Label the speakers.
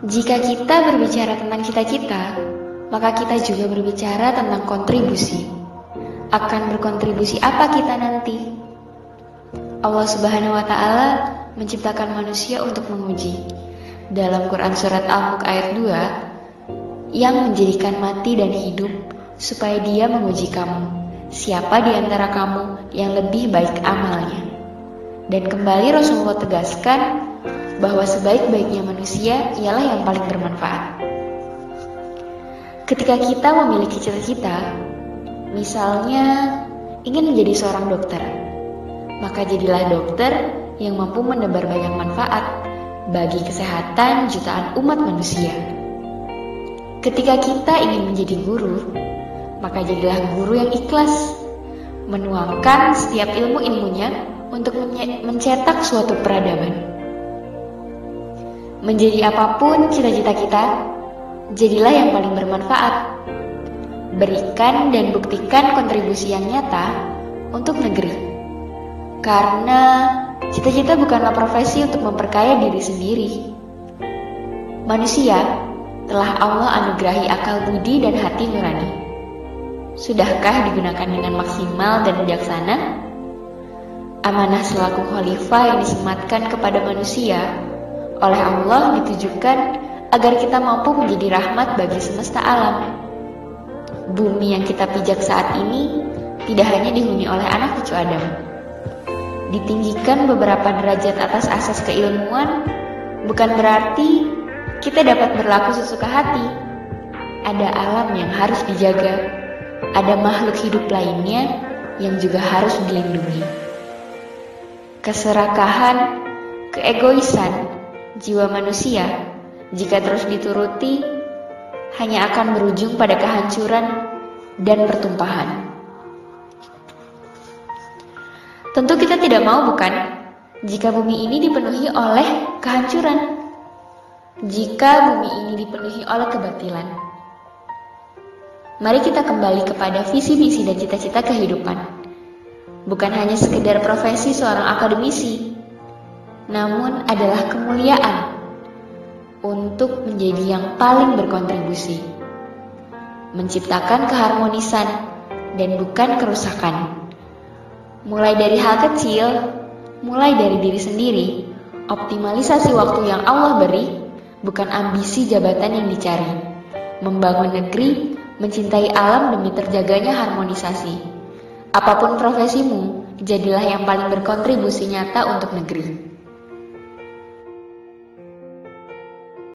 Speaker 1: Jika kita berbicara tentang cita-cita, maka kita juga berbicara tentang kontribusi. Akan berkontribusi apa kita nanti? Allah Subhanahu wa taala menciptakan manusia untuk menguji. Dalam Quran surat Al-Mulk ayat 2, yang menjadikan mati dan hidup supaya dia menguji kamu. Siapa di antara kamu yang lebih baik amalnya? Dan kembali Rasulullah tegaskan bahwa sebaik-baiknya manusia ialah yang paling bermanfaat. Ketika kita memiliki cita-cita, misalnya ingin menjadi seorang dokter, maka jadilah dokter yang mampu menebar banyak manfaat bagi kesehatan jutaan umat manusia. Ketika kita ingin menjadi guru, maka jadilah guru yang ikhlas, menuangkan setiap ilmu-ilmunya untuk mencetak suatu peradaban. Menjadi apa pun cita-cita kita, jadilah yang paling bermanfaat. Berikan dan buktikan kontribusi yang nyata untuk negeri. Karena cita-cita bukanlah profesi untuk memperkaya diri sendiri. Manusia telah Allah anugerahi akal budi dan hati nurani. Sudahkah digunakan dengan maksimal dan bijaksana? Amanah selaku khalifah yang disematkan kepada manusia oleh Allah ditujukan agar kita mampu menjadi rahmat bagi semesta alam. Bumi yang kita pijak saat ini tidak hanya dihuni oleh anak cucu Adam. Ditinggikan beberapa derajat atas asas keilmuan bukan berarti kita dapat berlaku sesuka hati. Ada alam yang harus dijaga, ada makhluk hidup lainnya yang juga harus dilindungi. Keserakahan, keegoisan, jiwa manusia, jika terus dituruti, hanya akan berujung pada kehancuran dan pertumpahan. Tentu kita tidak mau bukan jika bumi ini dipenuhi oleh kehancuran. Jika bumi ini dipenuhi oleh kebatilan. Mari kita kembali kepada visi misi dan cita-cita kehidupan. Bukan hanya sekedar profesi seorang akademisi, namun adalah kemuliaan untuk menjadi yang paling berkontribusi, menciptakan keharmonisan dan bukan kerusakan. Mulai dari hal kecil, mulai dari diri sendiri, optimalisasi waktu yang Allah beri bukan ambisi jabatan yang dicari. Membangun negeri, mencintai alam demi terjaganya harmonisasi. Apa pun profesimu, jadilah yang paling berkontribusi nyata untuk negeri.